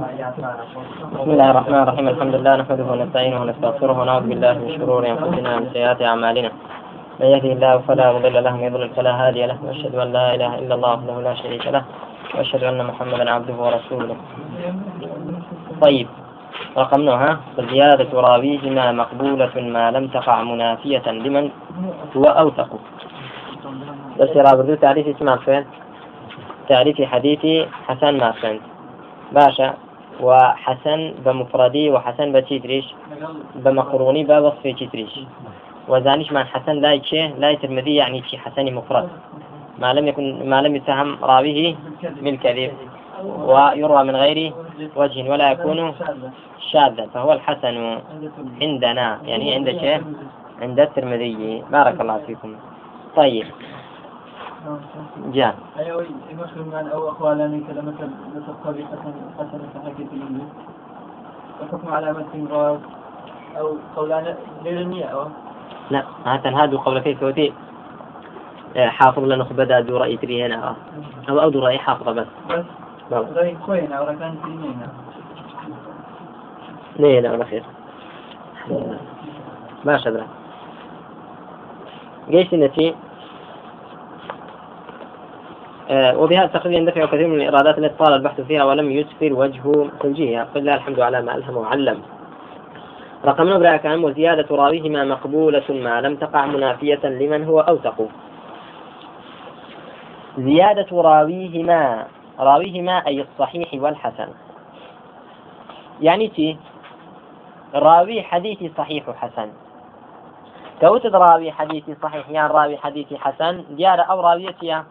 بسم الله الرحمن الرحيم. الحمد لله نحمده ونستعينه ونستغفره ونعوذ بالله من شرور أنفسنا ومن سيئات أعمالنا. من يهده الله فلا مضل له ومن يضلل فلا هادي له وأشهد أن لا إله إلا الله وحده لا شريك له وأشهد أن محمدا عبده ورسوله. طيب رقم نوها زيادة راويهما مقبولة ما لم تقع منافية لمن هو أوثق. بس رابردو تعريف اسمع فين تعريف حديث حسن ما فين باشا. وحسن بمفردي وحسن بتيتريش بمقروني بوصف تيتريش. وزانيش مع حسن لا يشي لا ترمذي يعني شي حسن مفرد. ما لم يكن ما لم يتهم راويه بالكذب ويروى من غير وجه ولا يكون شاذا. فهو الحسن عندنا يعني عند شيء عند الترمذي. بارك الله فيكم. طيب. جاء أيوة مسلم عن أو أخوالاني كذا مثل مثل قبي حسن الحكم على غاز أو قولان ليرنية أو. لا هذا هذا قول كيف ودي حافظ لنا خبدا دو رأي تري هنا أو أو دو رأي حافظة بس. بس. غير خوين أو ركان سنين ليه لا خير ما شدرا جيش نتي آه وبهذا تقريبا يندفع كثير من الإرادات التي طال البحث فيها ولم يسفر وجه توجيهها الله الحمد على ما ألهم وعلم. رقم نبرة كان وزيادة راويهما مقبولة ما لم تقع منافية لمن هو أوثق. زيادة راويهما راويهما أي الصحيح والحسن. يعني تي راوي حديثي صحيح حسن كوتد راوي حديثي صحيح يعني راوي حديثي حسن. ديار أو راويتي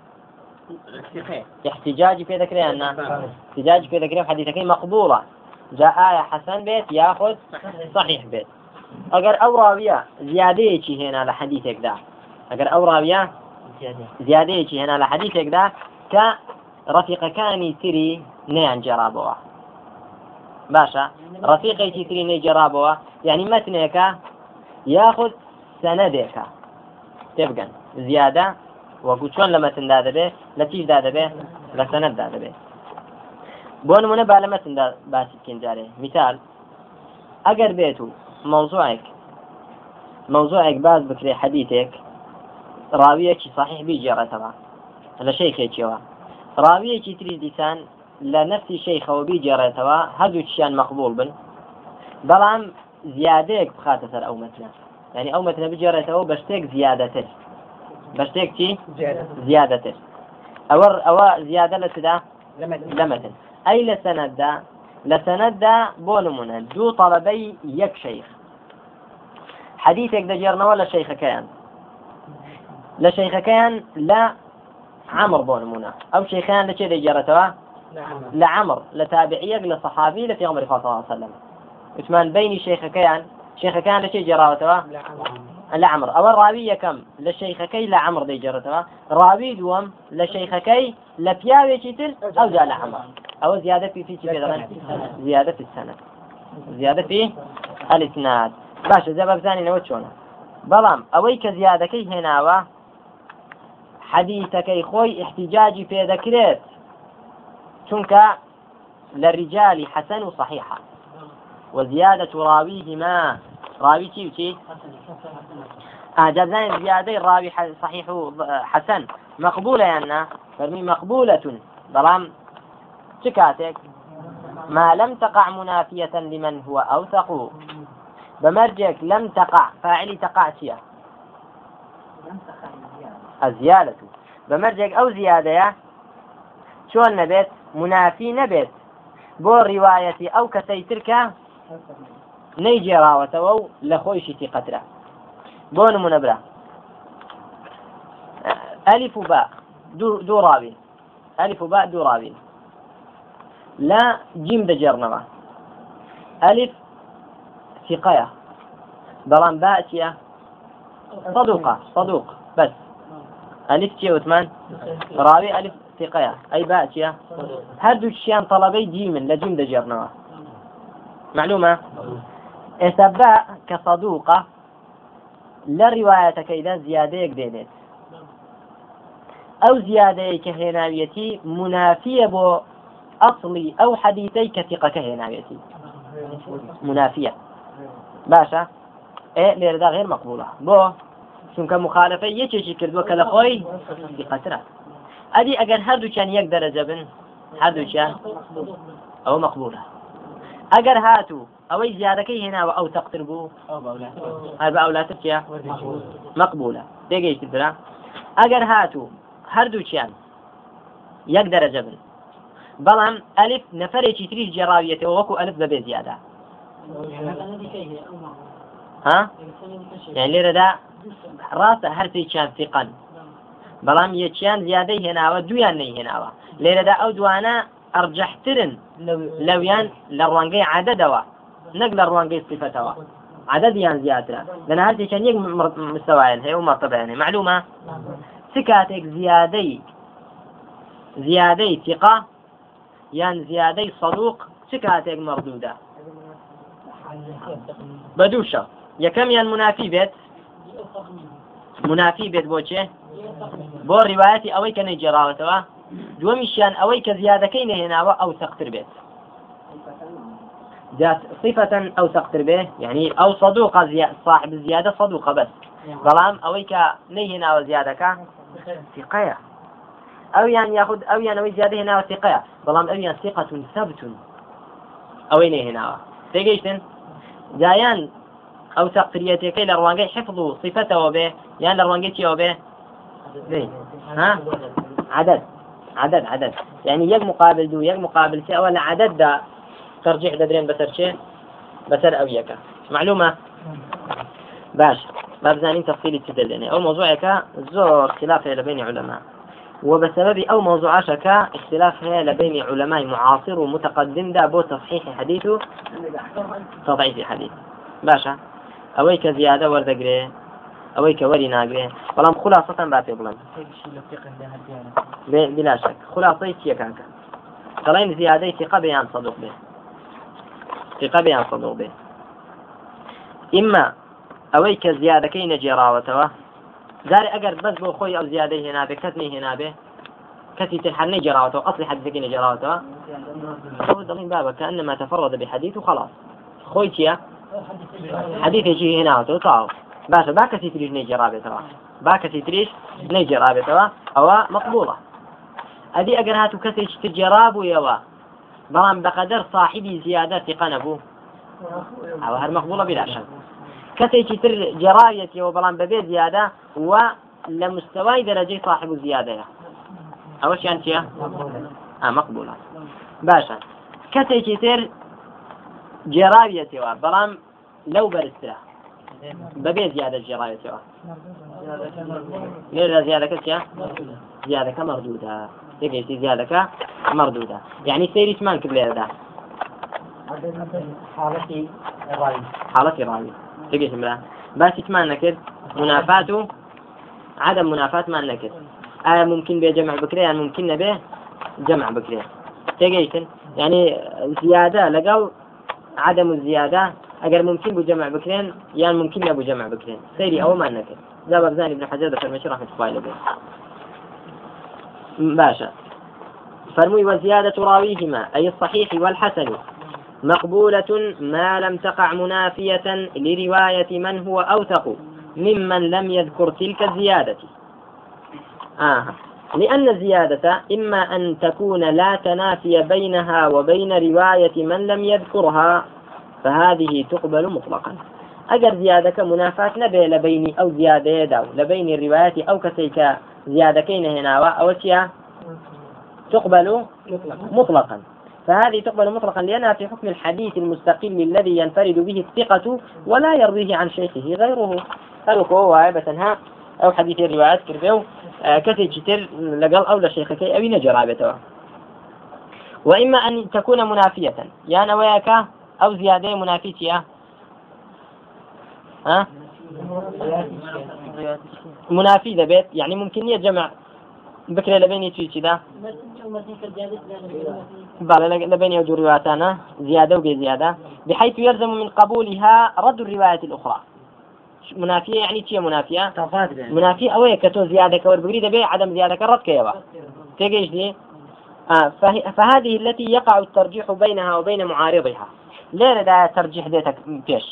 احتجاج في ذكرها أن احتجاج في ذكرها حديثك مقبولة جاء آية حسن بيت ياخذ صحيح بيت أجر أو راوية زيادة هنا لحديثك ده أجر أو راوية زيادة هنا لحديثك ده كرفيق تري نيان جرابوا باشا رفيقي تري ني جرابوا يعني متنك ياخذ سندك تبقى زيادة وەکو چۆن لە مەتندا دەبێ لە تیشدا دەبێ لە سەنەتدا دەبێ بۆ نمونە با لە مەتندا باسی بکەین جارێ میتال ئەگەر بێت و مەوزوعێک مەوزوعێک باز بکرێ حەدیتێک ڕاویەکی صحیح بیجێڕێتەوە. لە شەیخێکیەوە. ڕاویەکی تری دیسان لە نفسی شەیخەوە بیجێڕێتەوە هەردوو چیان مەقبول بن. بەڵام زیادەیەک بخاتە سەر ئەو مەتنە يعني ئەو مەتنە بجێڕێتەوە بە شتێک زیادەتر. بەشتێکی زیادەتر. ئەوە ئەوە زیادە لە چدا؟ لە مەتن ئەی لە سەنەتدا؟ لە سەنەتدا بۆ نمونە دوو تەڵەبەی یەک شەیخ. حەدیثێک دەجێڕنەوە لە شەیخەکەیان. لە شەیخەکەیان لە عمر بۆ نمونە. ئەو شەیخیان لە چێ دەجێڕێتەوە لە عمر. لە تابعیەک لە صحابی لە پێغمبەری عليه وسلم وتمان بینی شەیخەکەیان. شێخەکان لە چێ جێراوەتەوە؟ لە عمر ئەوە ڕاوی یەکەم لە شەیخەکەی لە عمر دەیجێڕێتەوە ڕاوی دووەم لە شەیخەکەی لە پیاوێکی تر ئەوجا لە عمر ئەوە زیادە في في پێدەڵێن زیادە في السنة زیادە في الاسناد باشە جا بزانینەوە چۆنە بەڵام ئەوەی کە زیادەکەی هێناوە حەدیثەکەی خۆی احتیجاجی پێ دەکرێت چونکە لە ریجالی حەسەن و صحیحە وزيادة راويهما راوي تي وتي آه زيادة راوي صحيح حسن. مقبولة يعني فرمي مقبولة. ضرام تكاتك ما لم تقع منافية لمن هو أوثق. بمرجك لم تقع. فاعلي تقع تيا الزيادة. بمرجك أو زيادة يا. شلون نبت منافي نبت بۆ ڕیواەتی ئەو کەسەی ترکە نەیجێراوەتەوە و لە خۆیشی تیقەترا. بۆ نمونە برا. ئەلیف و با دوو ڕاوین. ئەلیف و با دوو ڕاوین. لا جیم دەجێڕنەوە. ئەلیف ثقەیە بەڵام با چیە صدوقة صدوق. بس ألف تي وثمان راوي ألف ثقة أي باء تيا هردو شيان طلبي جيم لجيم دجرنوا معلومة ئێستا با کە سەدووقە لە ڕیواەتەکەیدا زیادەیەک دێنێت. ئەو زیادەیە کە هێناویەتی منافیە بۆ ئەصلی ئەو حەدیتەی کەتیقەکە هێناوێتی منافیە. باشە؟ ئێ لێرەدا غێر مەقبولە بۆ چونکە مخالفە یەکێکی کردووە کە لە خۆی قەترە ئەدی ئەگەر هەردووچیان یەک دەرەجە بن هەردووچیان ئەوە مەقبولە ئەگەر هاتوو ئەوەی زیادەکەی هێناوە ئەو تەقتر بوو. هەر بە ئەولاتر چیە مەقبولە تێگەیشت درا. ئەگەر هاتوو هەردووچیان یەک دەرەجە بن. بەڵام ئەلف نەفرێکی تریش جێراویەتەوە وەکو ئەلف بەبێ زیادە ها؟ يعني لێرەدا ڕاستە هەرسێکیان فیقن بەڵام یەکیان زیادەی هێناوە دویان نەیهێناوە. لێرەدا ئەو دوانە ئەرجەحترن لەویان لە ڕوانگەی عادەدەوە نەک لە ڕوانگەی صفتەوە عددیان زیاترە. لەنە هەردێکیان یەک مستەوایان هەیە و هەیە معلومە؟ چ کاتێک زیادەی زیادەی تیقا یان زیادەی صدوق چ کاتێک مەردوودە بە دوو شەڕ یەکەمیان منافی بێت؟ منافی بێت بۆچێ بۆ ڕیواەتی ئەوەی کە نەیجێراوەتەوە؟ دووەمیشیان ئەوەی کە زیادەکەی نەهێناوە ئەو سەختتر بێت. صفەن ئەو سەختتر بێ یعنی ئەو صدوق صاحب زیادە صدوق بەس. بەڵام ئەوەی کە نەیهێناوە زیادەکە ثقەیە ئەویان یاخود ئەویان ئەوەی زیادە هێناوە ثقەیە بەڵام ئەویان ثقەتون سەبتون ئەوەی نەهێناوە. تێگەیشتن؟ جایان ئەو تەقریەتەکەی لە ڕوانگەی حفظ و صفەتەوە بێ یان لە ڕوانگەی چیەوە بێ؟ عادەت عدد عدد. يعني يك مقابل دو يك مقابل سي أولا عدد دا ترجيح دەدرێن بەسەر چێ بەسەر ئەو یەکە معلومة؟ باش. بابزانين تفصيلي تدلني أو موضوعك زور خلاف بين علماء. وبسبب أو موضوع شكا اختلاف هي لبين علماء معاصر ومتقدم دا بو تصحيح حديثه تضعيف حديث. باشا کە زیادە وەردەگرێ ئەوەی کە وەری ناگرێ بەڵام خلاصەتان با پێ بڵم بلاشك خلاصەی چیە کاکە دەڵێن زیادەی تیقە بەیان صدوق بێ تیقە بەیان صدوق بێ ئیمما ئەوەی کە زیادەکەی نەجێراوەتەوە زاري ئەگەر بەس بۆ خۆی ئەو زیادەی هێنابێ کەس نەی هێنابێ کەسی تر هەر نەیجێراوەتەوە ئەصلی حەدیثەکەی نەجێراوەتەوە دڵین بابە كأنما تفرد بحديث وخلاص. خوي چیە حەدیثێکی هێناوەتەوە تاو باشە با کەسی تریش نەیجێ ڕابێتەوە با کەسی تریش نەیجێ ڕابێتەوە ئەوە مەقبوڵە. ئەدی ئەگەر هاتو کەسێکی تر جێرابوویەوە بەڵام بەقەدەر صاحبی زیادە تیقە نەبوو. ئەوە هەر مەقبوڵە بلاشە کەسێکی تر جێراویەتەوە بەڵام بەبێ زیادە و لە مستەوای دەرەجەی صاحب زیادەیە. ئەوەشیان چییە؟ ئا مەقبوڵە. باشە. کەسێکی تر جێراویەتەوە بەڵام لەو بەرزترە. بەبێ زیادە جێڕایەتەوە. لێرە زیادەکە چیە زیادەکە مەردوودا. تێگەیشتی زیادەکە مەردوودا. یعنی سەیریشمان کرد لێرەدا. حاڵەتی ڕاوی. تێگەشتم برا. باسیتمان نەکرد؟ منافات و عدم منافاتمان نەکرد. ئایا ممکن بێ جەمع بکرێ یان ممکن نەبێ جەمع بکرێ؟ تێگەیشتن يعني زيادة لقل عدم الزيادة أجر ممكن بجمع بكرين يعني ممكن أبو جمع بكرين سيري أو ما نكر ذا بزاني ابن حجر ذكر مشي رحمة الله عليه باشا فرمي وزيادة راويهما أي الصحيح والحسن مقبولة ما لم تقع منافية لرواية من هو أوثق ممن لم يذكر تلك الزيادة. آه. لأن الزيادة إما أن تكون لا تنافي بينها وبين رواية من لم يذكرها فهذه تقبل مطلقا. أجر زيادة منافاة نبي لبين أو زيادة يدو لبين الروايات أو كسيك زيادة كين هنا أو شيء تقبل مطلقا. فهذه تقبل مطلقا لأنها في حكم الحديث المستقل الذي ينفرد به الثقة ولا يرويه عن شيخه غيره. هل هو ها؟ أو حديث الروايات كربيو کەسێکی تر لەگەڵ ئەو لە شێخەکەی ئەوی نەجێرابێتەوە وإما أن تكون منافية. يعني وياك أو زيادة منافية ها؟ منافي لبيت يعني ممكن يجمع. بكرة لبين شيء كذا بله لبين يوجد رواياتنا زيادة وزيادة بحيث يلزم من قبولها رد الرواية الأخرى. منافية يعني چیە منافية؟ منافية ئەوەیە کە تۆ زیادەکە وەربگری دەبێ عدم زیادەکە ڕەتکەیەوە تێگەیشتی فهذه التي يقع الترجيح بينها وبين معارضها. لێرەدا تەرجیح دێتە پێش.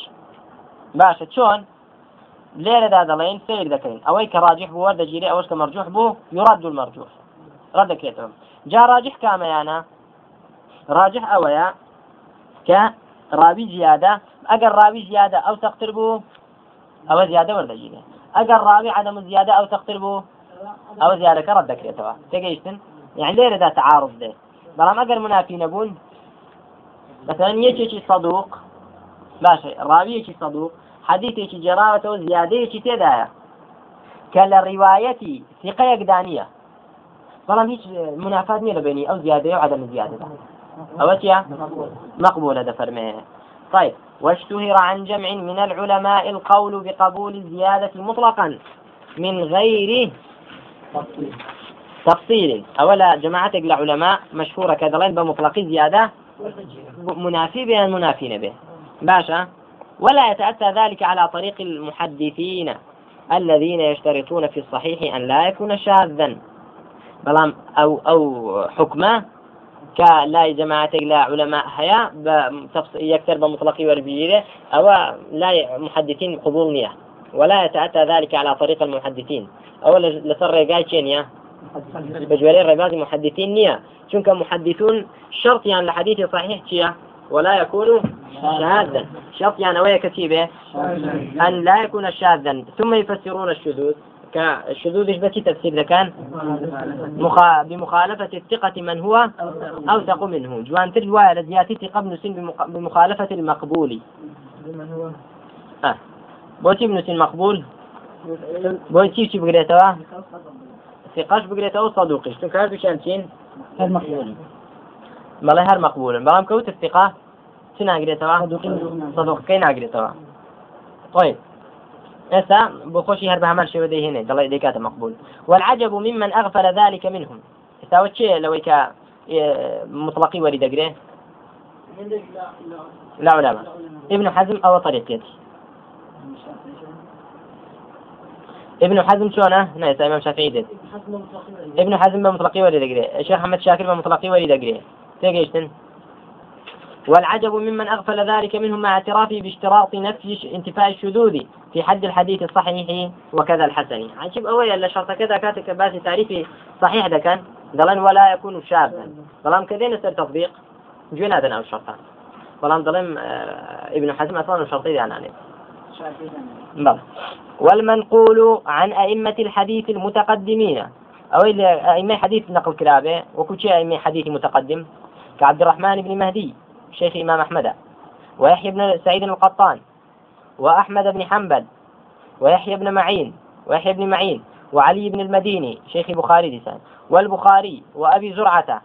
باشە چۆن؟ لێرەدا دەڵێن سیر دەکەین. ئەوەی کە ڕاجح بووە دەگیری ئەوەش کە مەرجوح بوو یڕاد دوور مەرجوح. ڕەت دەکرێتەوە جا ڕاجح کامەیانە. ڕاجح ئەوەیە کە ڕاوی زیادە ئەگەر ڕاوی زیادە ئەو تەختر بوو ئەوە زیادە وەردەگیرێ. ئەگەر ڕاوی عدەم زیادە ئەو تەختر بوو ئەوە زیادەکە ڕەت دەکرێتەوە تێگەیشتن؟ یعنی لێرەدا تعارض دێت. بەڵام ئەگەر منافی نەبوون مثلا یەکێکی باشە ڕاویەکی صدوق حەدیثێکی جێراوەتەوە زیادەیەکی تێدایە کە لە ڕیواەتی سیقەیەک دانیە. بەڵام هیچ منافات نییە لە بینی ئەو زیادەیە و عدم زیادە ئەوە چیە مقبولة دفرمي طيب. واشتهر عن جمع من العلماء القول بقبول الزيادة مطلقا من غير تفصيل. أولا جماعتك لعلماء مشهورة كذلين بمطلق زيادة؟ منافي بها منافين به. باشا. ولا يتأتى ذلك على طريق المحدثين الذين يشترطون في الصحيح أن لا يكون شاذا. بلام أو أو حكمه كلا جماعتك لا علماء هيا يكتر بمطلق وربيره أو لا محدثين قبول نية. ولا يتأتى ذلك على طريق المحدثين. أو لسر قايتين بجواري ڕێبازی محدثين نية. چونکە محدثون؟ شرطيان لحديث صحيح چییە ولا يكون شاذا. شرط يعني ويا كتيبة. أن لا يكون شاذا. ثم يفسرون الشذوذ. كالشذوذ إيش بتي تفسير إذا كان؟ مخا... بمخالفة الثقة من هو أوثق منه. جوان ترجوا لزيادة ثقة ابن سن بمخالفة المقبول. آه. بوتي ابن سن مقبول؟ بوتي شي بقريتوا؟ ثقاش بقريتوا صدوقش تنكار بشانتين هر مقبول مەڵێ هەر مەقبولن بەڵام کەوت استقا چ ناگرێتەوە؟ سەدوقەکەی ناگرێتەوە. طيب. بۆ خۆشی هەر بە هەمان شێوە دەهێنێ دەڵێ دەکاتە مەقبول. والعجب ممن أغفل ذلك منهم. ئێستاوە چێ لەوەی کە مطلقی وەری دەگرێ؟ لا. علماء ابن حزم أو طريقتي ابن حزم شلونه؟ نايس إمام شافعي ديت ابن حزم بمطلقي ولي دقري الشيخ محمد شاكر بمطلقي ولي دقري تيجيشتن والعجب ممن أغفل ذلك منهم مع اعترافه باشتراط نفي انتفاء الشذوذ في حد الحديث الصحيح وكذا الحسن. عجب أوي إلا شرط كذا كاتك باسي تعريفي صحيح ده كان. ضلن ولا يكون شاذا. ضلن كذين يصير تطبيق. جوين هذا أو الشرطان ضلن ضلن آه، ابن حزم أصلا شرطي يعني بلى والمنقول عن أئمة الحديث المتقدمين. أو أئمة حديث نقل كلابه وكل أئمة حديث متقدم. كعبد الرحمن بن مهدي شيخ إمام أحمد. ويحيى بن سعيد القطان. وأحمد بن حنبل. ويحيى بن معين. ويحيى بن معين. وعلي بن المديني شيخ بخاري. والبخاري وأبي زرعة.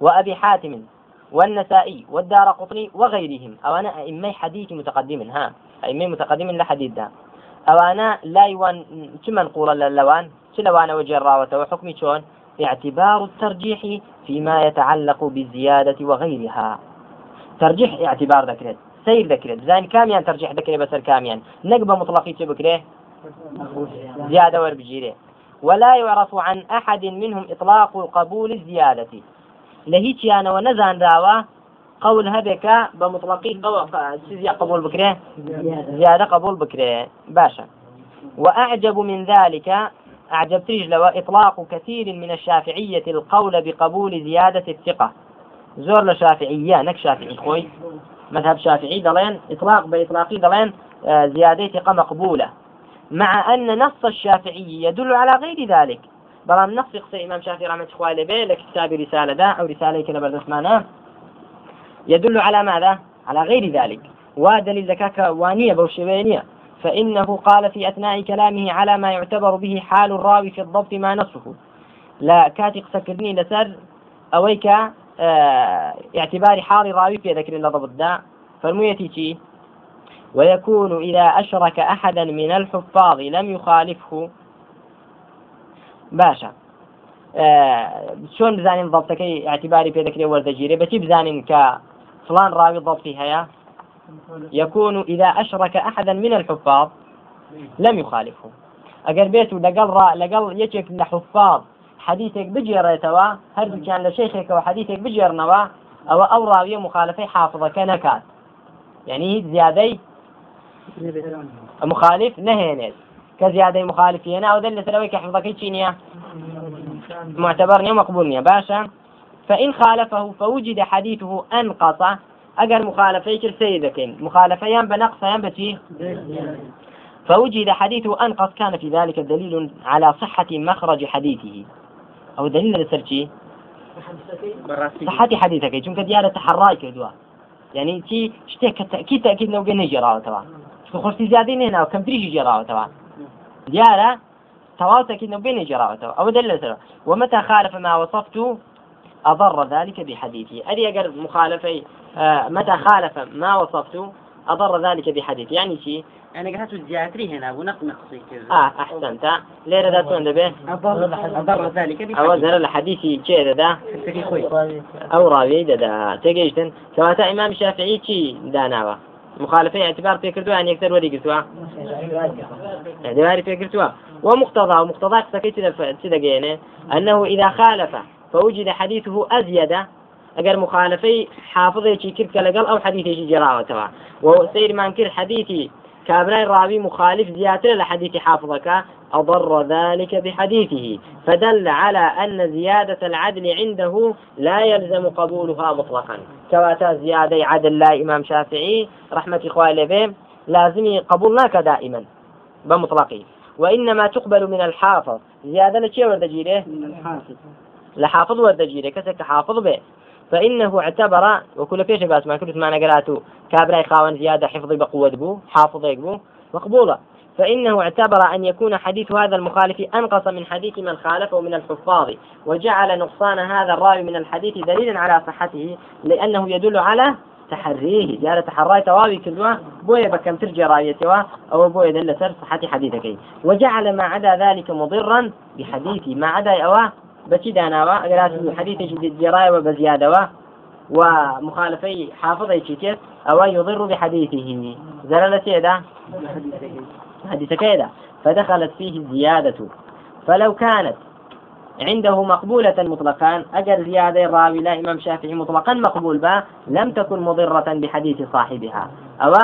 وأبي حاتم. والنسائي والدار قطني وغيرهم. أو أنا أئمة حديث متقدم. ها أئمة متقدم لحديث ده. أو أنا لا يوان للوان شو لوان وجه الراوة وحكمي شون؟ اعتبار الترجيح فيما يتعلق بالزيادة وغيرها. ترجيح اعتبار ذكرت سير ذكرت زين كاميان ترجيح ذكري بسر كاميان. نقبة مطلقي تبكره زيادة وربجيره ولا يعرف عن أحد منهم إطلاق قبول الزيادة. لهيك أنا ونزان داوا قول هذاك بمطلقي قبول بكرة؟ زيادة. قبول بكرة. باشا. وأعجب من ذلك أعجب لو إطلاق كثير من الشافعية القول بقبول زيادة الثقة. زور لشافعية نك شافعي خوي. مذهب شافعي دلين إطلاق بإطلاقي دلين آه، زيادة ثقة مقبولة. مع أن نص الشافعي يدل على غير ذلك. بلام نص قصة إمام شافعي رحمة الله عليه لك كتاب رسالة ده أو رسالة كنا بردسمانه يدل على ماذا؟ على غير ذلك. ودليل ذكاك وانية بوشبينية فإنه قال في أثناء كلامه على ما يعتبر به حال الراوي في الضبط ما نصه. لا كاتق سكرني لسر أويك آه اعتبار حال الراوي في ذكر الضبط دا. فالميتي ويكون إذا أشرك أحدا من الحفاظ لم يخالفه باشە. چۆن بزانین ضبطەکەی اعتباری پێدەکرێ وەردەگیری بەچی بزانین کە فلان راوي ضبطي هيا يكون إذا أشرك أحدا من الحفاظ لم يخالفه. ئەگەر بێت و لەگەڵ لەگەڵ یەکێک لە حفاظ حەدیثێک بجێڕێتەوە هەردووکیان لە شەیخێکەوە حەدیثێک بجێڕنەوە ئەوە ئەو ڕاویە مخالفەی حافظەکە نەکات. یعنی هیچ زیادەی مخالف نەهێنێت. كزيادة مخالفين. أو دل سلوي كحفظك تشينيا معتبرني ومقبولني باشا. فإن خالفه فوجد حديثه أنقص. أجر مخالفة كرسيدك مخالفيان بنقصيان بتي فوجد حديثه أنقص. كان في ذلك دليل على صحة مخرج حديثه. أو دليل لسرتي صحة حديثك. چونك ديالة تحراي كدوا يعني تي شتيك تأكيد تأكيد قلنا جراوة طبعا خرسي زيادين هنا وكم تريجي جراوة تأكيد لو قلنا جراوة طبعا أو دليل ومتى خالف ما وصفت أضر ذلك بحديثه أدي أقر مخالفي آه متى خالف ما وصفت أضر ذلك بحديث يعني شيء يعني قهاتو الزياتري هنا ونق نقصي كذا. آه أحسنت. ليه ذا تون به أضر ذلك أو زر الحديث شيء ذا بحديث خوي. أو راوي ذا تجيشتن سواء إمام الشافعي شي داناوا مخالفين اعتبار في كردوا يعني يكثر ودي قلتوا اعتبار في كردوا. ومقتضى ومقتضى سكيت تدقينه أنه إذا خالف فوجد حديثه أزيد. اگر مخالفي حافظي شي كرك لقل أو حديثي تبع وسير ما انكر حديثي كابراي راوي مخالف زيادة لحديث حافظك أضر ذلك بحديثه. فدل على أن زيادة العدل عنده لا يلزم قبولها مطلقا. كواتا زيادة عدل لا إمام شافعي رحمة إخواني به لازم قبولناك دائما بمطلقه. وإنما تقبل من الحافظ. زيادة لشيء ورد جيره من الحافظ. لحافظ ورد جيره كسك حافظ به. فإنه اعتبر وكل فيش باس ما كنت معنا قراتو كابراي خاون زيادة حفظي بقوة بو حافظ بو مقبولة. فإنه اعتبر أن يكون حديث هذا المخالف أنقص من حديث من خالفه من الحفاظ وجعل نقصان هذا الراوي من الحديث دليلا على صحته لأنه يدل على تحريه. جال تحراي تواوي كلوا بويا بكم ترجع رايتوا أو بويا دل سر صحة حديثك. وجعل ما عدا ذلك مضرا بحديث ما عدا أواه بچی داناوە ئەگەرات حەدیثێکی جێڕایەوە بە زیادەوە ومخالفي حافظي چیتێت أو يضر بحديثه زلل سيدا حديث كيدا فدخلت فيه الزيادة فلو كانت عنده مقبولة مطلقا أجر زيادة راوي لا إمام شافعي مطلقا مقبول با لم تكن مضرة بحديث صاحبها. أو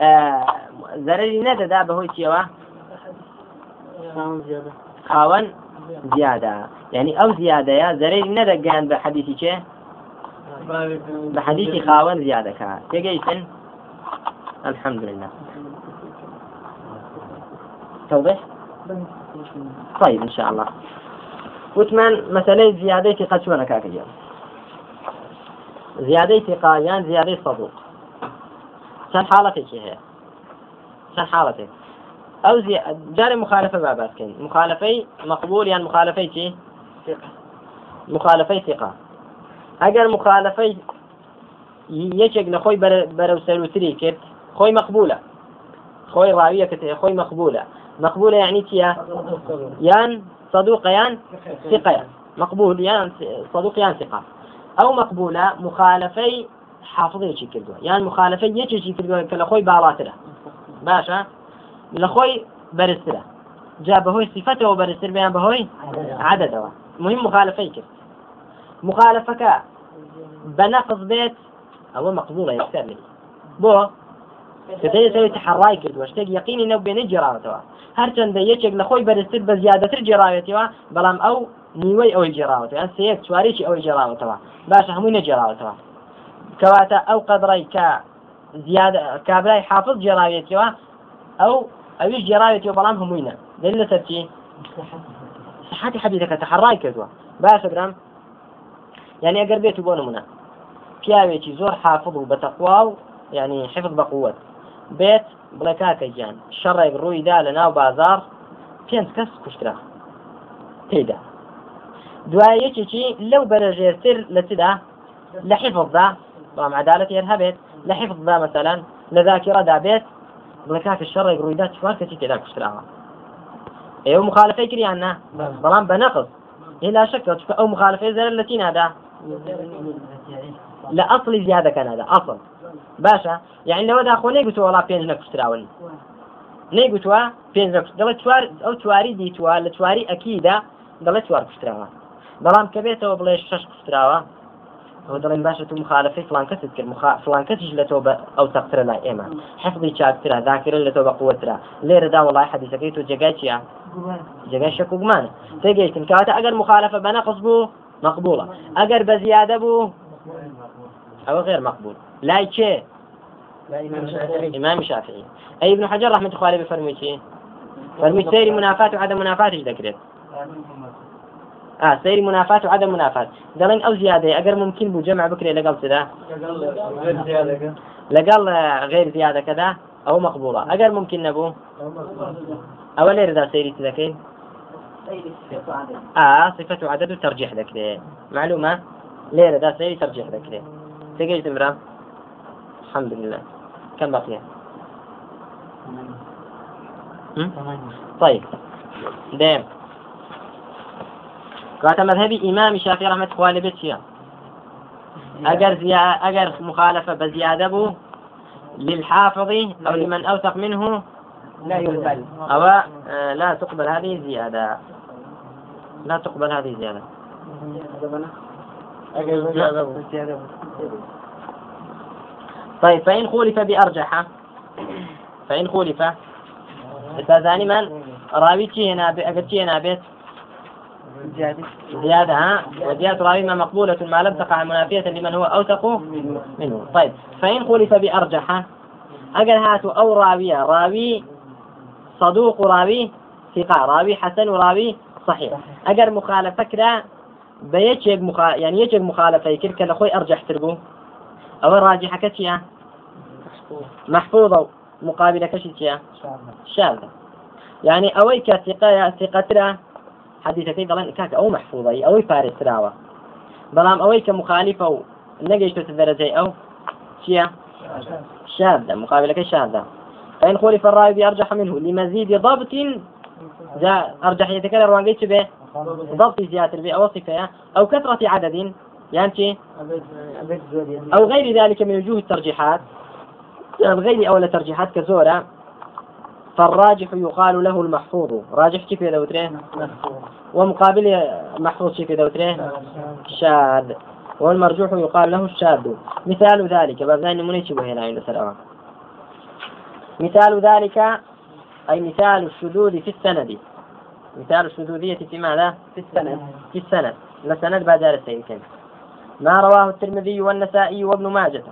آه زرري ندى دا بهوي خاون؟ زیادە. یعنی ئەو زیادەیە زەرەی نەدەگەیان بە حەدیثی چێ؟ بە حەدیثی خاوەن زیادەکە. تێگەیتن الحەمدلله توضيح طيب إن شاء الله وتمان مثلا زيادة ثقة شو أنا كاكية زيادة ثقة يعني زيادة صدوق. كان حالتك هي كان حالتك أو زي جاري مخالفة بابات كن مخالفي مقبول يعني مخالفي شي؟ ثقة. مخالفي ثقة. أجر مخالفي يشك لخوي برو سلوتري كيف؟ خوي مقبولة. خوي راوية كتير خوي مقبولة. مقبولة يعني تيا يان صدوق يان يان مقبول يان صدوق يان ثقة. أو مقبولة مخالفي حافظي شي كردوا يعني مخالفي يشي شي كردوا كلا بالاتره باشا لخۆی بەرزترە. جا بەهۆی سیفەتەوە بەرزتر بیان بەهۆی عددەوە. مهم مخالفەی کرد. مخالفەکە بە نەقص بێت ئەوە مەقبوڵە یەکسەر بۆ دەیەوەی تحڕای کردوە شتێک یقینی نەو بێنە جێراوەتەوە. هەرچەندە یەکێک لە خۆی بەرزتر بە زیادەتر جێراوێتەوە بەڵام ئەو نیوەی ئەوەی جێراوەتەوە. یان سەیەک چوارێکی ئەوەی جێراوەتەوە. باشە هەمووی نەجێراوەتەوە. کەواتە ئەو قەدڕی کە زیاد کابرای حافظ جێراوێتەوە ئەو ئەویش جێراوێتی بەڵام هەمووینە دلیل لەسەر چی صحتی حەدیثەکە تەحڕای کردووە باشە برام يعني ئەگەر بێت بۆ نمونە پیاوێکی زۆر حافظ و بەتەقوا و يعني حفظ بقوة. بيت بڵێ کاکە گیان شەڕێک ڕوویدا لە ناو بازار پێنج کەس کوشترا تێدا دوای یەکێکی لەو بەرەژێرتر لە چدا لە حفظدا بەڵام عدالەت هێر هەبێت لە حفظدا مثلا. لە ذاکرەدا بێت لە کاکە شەڕێک ڕوویدا چوار کەسی تێدا کوشتراوە ئێوە مخالفەی کریاننا بەڵام بە نەقص. هێلا شەکە چکە ئەو مخالفەی زەر لە تینادا لە ئەاصلی زیادەکەنادا ئەاصل باشە یعنی لەوەدا خۆ نەیگوتوە وڵا پێنج نەکوشتراون نەیگوتوە پێنج دەڵە چوار ئەو چواری دیتووە لە چواری ئەکیدا دەڵێ چوار کوشتراوە. بەڵام کە بێتەوە بڵێ شەش کوشتراوە؟ ئەو دەڵێن باشە تو مخالفی فلان کەست کرد. فلان کەسیش لە تۆ بە ئەو تەقترە لای ئێمە حفظی چاکترە ذاکرە لە تۆ بە قوترە لێرەدا وڵای حەدیثەکەی تۆ جێگای چیە جێگای شەک و گومانە تێگەیتن کاتە ئەگەر مخالفە بە نەقص بوو مقبولة. ئەگەر بە زیادە بوو ئەوە غير مقبول. لای چێ إمام شافعي أي ابن حجر رحمة الله عليه بفرمي شيء فرمي سيري منافات وعدم منافات إيش ذكرت آه سيري منافات وعدم منافات. دلين أو زيادة أجر ممكن بو جمع بكري لقل سدا. غير زيادة لقل آه، غير زيادة كذا أو مقبولة. أجر ممكن نبو. أو لير ذا سيري تذكين آه صفة عدد ترجيح ذكري. معلومة؟ لير ذا سيري ترجيح ذكري. تقيت امرأة؟ الحمد لله كم بقي هم؟ طيب. ديم قالت مذهبي إمام الشافعي رحمة عليه بيتشيا أجر زيا أجر مخالفة بزيادة بو للحافظ أو لمن أوثق منه. لا يقبل. أو آه، لا تقبل هذه زيادة. لا تقبل هذه زيادة. طيب فإن خولف بأرجح. فإن خولف. استاذاني من؟ راوي هنا بيت. زيادة ها؟ وزيادة راوي ما مقبولة ما لم تقع منافية لمن هو أوثق منه. طيب فإن خولف بأرجح أجل هاتوا أو راوية راوي صدوق راوي ثقة راوي حسن وراوي صحيح. أجر مخالفة كده بيجيك مخا... يعني يجيك مخالفة يكرك لأخوي أرجح تربو. أو الراجحة كتيا محفوظة مقابلة كشتيا شاذة. يعني أويك ثقة ثقة حديثەکەی دەڵێن کاک ئەو محفوظی ئەوەی پارێزراوە بەڵام ئەوەی کە مخالیفە و نەگەیشتە دەرەجەی ئەو چییە شاذة مقابلەکەی شاذة. فإن خولف الراوي بأرجح منه لمزيد ضبط جاء أرجحيتك الروانجي به ضبط زيادة به أو صفة أو كثرة عدد يعني أو غير ذلك من وجوه الترجيحات. غير أول ترجيحات كزورة. فالراجح يقال له المحفوظ. راجح كيف يدوتره ومقابل محفوظ كيف يدوتره شاذ. والمرجوح يقال له الشاذ. مثال ذلك. بابنا نموني شبه هنا عند سلامة مثال ذلك أي مثال الشذوذ في السند. مثال الشذوذية في ماذا؟ في السند. في السند. السند بعد السيدين ما رواه الترمذي والنسائي وابن ماجه.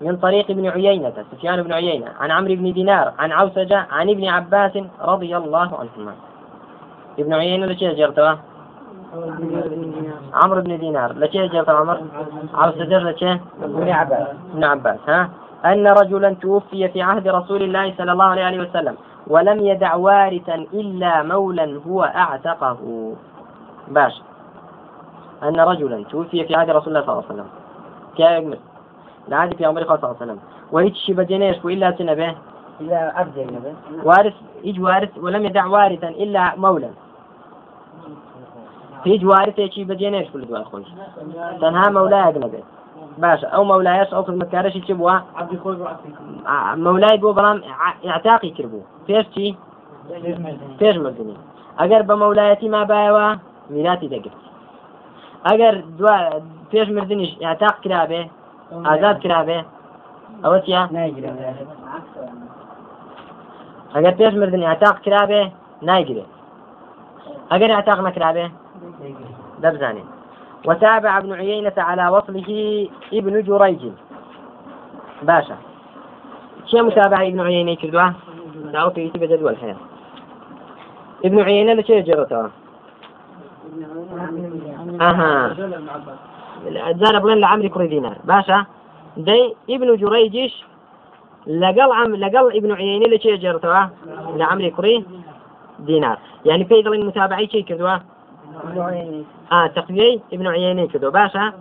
من طريق ابن عيينة سفيان بن عيينة عن عمرو بن دينار عن عوسجة عن ابن عباس رضي الله عنهما. ابن عيينة لشيء جرتوا عمرو بن دينار. لشيء جرتوا عمر؟ عوسجة لشيء ابن عباس. ابن عباس ها؟ أن رجلا توفي في عهد رسول الله صلى الله عليه وسلم ولم يدع وارثا إلا مولا هو أعتقه. باش. أن رجلا توفي في عهد رسول الله صلى الله عليه وسلم. كيف لعهد پیامبر خدا صلی الله علیه و سلم. و هیچ شی بدی نیش و الا تنبه الا ارض نبه. وارث هیچ وارث ولم يدع وارثا الا مولا. هیچ وارث شی بدی نیش کل دوای خوش تنها مولا اجنبه باش او مولايش او خدمتكارش چی بوا مولاي بو بلان اعتاقي كربو فيش چی؟ فيش مردني اگر بە مەولایەتی ما باەوە میراتی دەگرت. ئەگەر پێش مردنیش یاتاق کرابێ كرابه أو تيا ناجرة ئەگەر پێش مردن ئاتاق کرابێ نایگرێت ئەگەر ئاتاق نەکرابێ دەبزانێت وتابع ابن عيينة على وصله ابن جريج. باشا. شيء متابعة ابن عيينة كردوه دعوة في بجدول الحياة ابن عيينة لشيء جرته أها زار بلين لعمري كري دينار. باشا دي ابن جريجش لقل عم لقل ابن عيينة لشيء جرته لعمري كري دينار. يعني في ظل المتابعي شيء كذوه آه تقوية ابن عيينة كذو باشا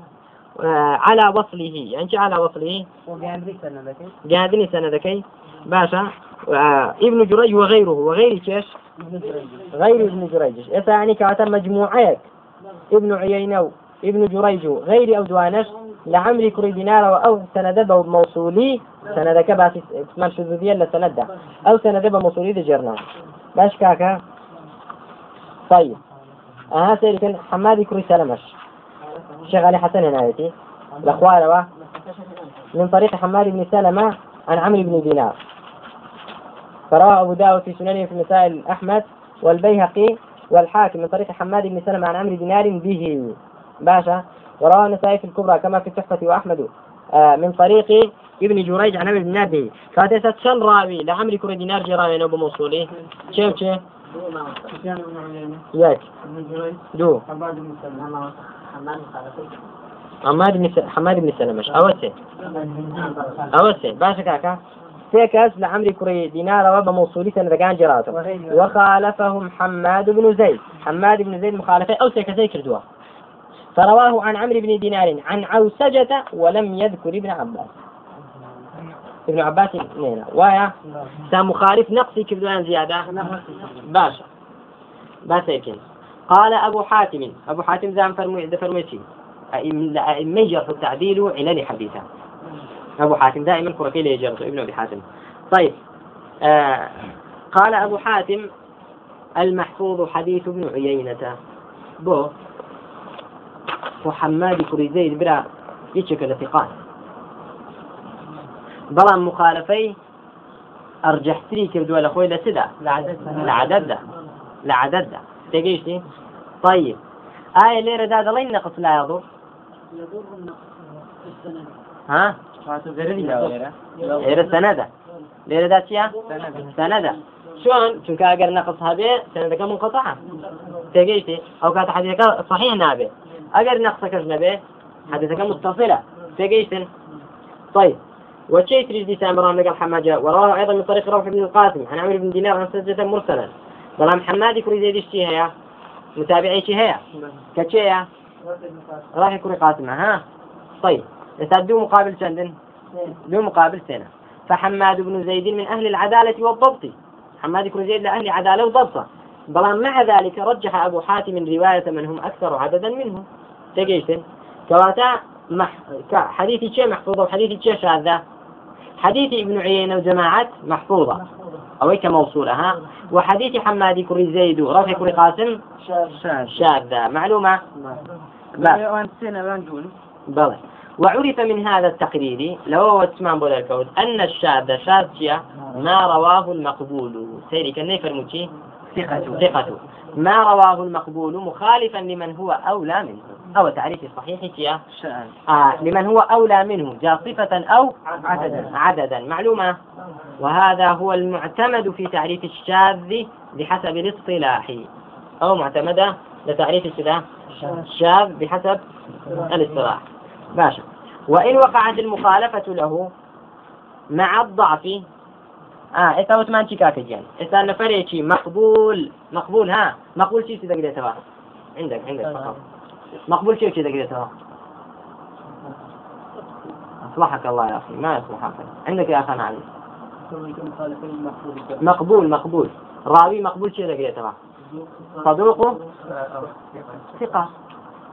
آه على وصله. يعني على وصله؟ قاعدني سنة ذكي. باشا آه ابن جريج وغيره. وغير كيش؟ غير ابن جريج إذا يعني كاتب مجموعات. ابن عيينة ابن جريج غير أو دوانش لعمري كري دينار أو سند موصولي سند كباس اسمان شذوذية لسند أو سند موصولي دي جرنا باش كاكا؟ طيب. أها سيركن حمادي كري سلمش. الشيخ علي حسن هنايتي الأخوال من طريق حماد بن سلمة عن عمرو بن دينار. فرواه أبو داود في سننه في مسائل أحمد والبيهقي والحاكم من طريق حماد بن سلمة عن عمرو دينار به. باشا ورواه النسائي في الكبرى كما في التحفة وأحمد. آه من طريق ابن جريج عن عمرو بن دينار به فاتيست شن راوي؟ لعمرو كري دينار جيراني بموصوله شيف شيف سفيان بن عيينة ياك. دو حماد بن حماد بن سلمة أوسي. أوسي. باشا كاكا. سيكاس لعمري كري دينار وبا موصولي سنة جراته. وخالفهم حماد بن زيد. حماد بن زيد مخالفة. أو سيكا كردوا فرواه عن عمرو بن دينار عن عوسجة ولم يذكر ابن عباس. ابن عباس نينا ويا تا مخالف نقصي كردوان زيادة؟ باشا. باشا يمكن. قال أبو حاتم. أبو حاتم زعم فرمي فرميتي أئمة يجرح التعديل علل حديثا أبو حاتم دائما كركي يجرح ابن أبي حاتم. طيب آه قال أبو حاتم المحفوظ حديث ابن عيينة. بو. وحماد كري زيد برا يتشكل ثقات بەڵام مخالفەی ئەرجەحتری کردووە لە خۆی لە چدا لە عدددا لە عدددا تێگەیشتی طيب. ئایا لێرەدا دەڵێن نەقص لا يضر؟ ها؟ لێرە سەنەدە لێرەدا چیە سەنەدە شلون؟ چونکە ئەگەر نەقص هەبێ سەنەدەکە منقطع تێگەیشتی ئەو کاتە حديثەکە صحیح نابێ ئەگەر نەقصەکەش نەبێ حديثەکە متصلة تێگەیشتن. طيب. وشيء تريد سامران لقى حماجة ورواه أيضا من طريق روح بن القاسم. عن عمرو بن دينار عن سجدة مرسلا. بلام حمادي كري زيد اشتي هيا متابعي شي هيا كتشي راح يكون قاسم. ها؟ طيب. دو مقابل شندن دو مقابل سنة فحماد بن زيد من أهل العدالة والضبط. حماد بن زيد لأهل عدالة وضبط بلام مع ذلك رجح أبو حاتم رواية من هم أكثر عددا منه. تجيشن كواتا مح... حديث شيء محفوظ وحديث شيء شاذة. حديث ابن عيينة وجماعة محفوظة. أو كموصولة ها؟ وحديث حماد كري زيد ورفع كري قاسم شاذة. معلومة؟ لا. بلى. وعرف من هذا التقرير لو هو تسمع بولا الكود أن الشاذ شاذ ما رواه المقبول. سيري كان يفرمتي ثقة ثقة ما رواه المقبول مخالفا لمن هو أولى منه. أو تعريف الصحيح يا؟ آه لمن هو أولى منه جاء صفة أو عددا. عددا. معلومة؟ وهذا هو المعتمد في تعريف الشاذ بحسب الاصطلاح. أو معتمدة لتعريف الشاذ؟ بحسب الاصطلاح. باشا. وإن وقعت المخالفة له مع الضعف آه ئێستا وتمان چی کاکە گیان ئێستا نەفرێکی مقبول. مقبول ها؟ مقبول چی دەگرێتەوە عندك عندك فقط مقبول شيء كذا قريتها أصلحك الله يا أخي ما يصلحك عندك يا أخي علي مقبول مقبول. راوي مقبول شيء قريتها صدوق ثقة.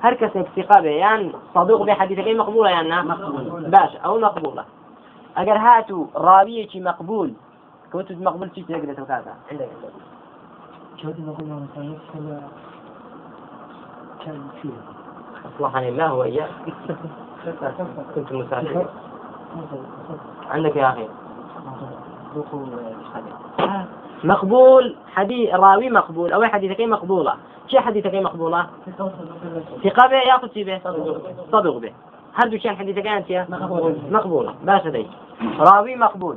هر ثقة بێ یان صدوق بێ حەدیثەکەی مقبولە یان مقبول. باش ئەو مقبولە ئەگەر هاتو ڕاویەکی مقبول. كنت مقبول شيء تقدر توكاتا عندك كان فيه. أصلحني الله وإياك. كنت مسافر. عندك يا أخي. مقبول. حديث راوي مقبول. أو حديثك مقبولة. شي حديثك مقبولة؟ ثقة به ياخذ شي به. صدق به. هل كان حديثك أنت مقبولة. باش دي راوي مقبول.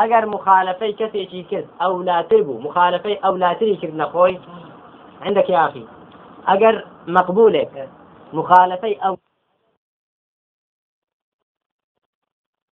ئەگەر مخالفەی کەسێکی کرد ئەو لاتر بوو مخالفەی ئەو لاتری کرد نەخۆی عندك يا أخي. أجر مقبولك مخالفي أو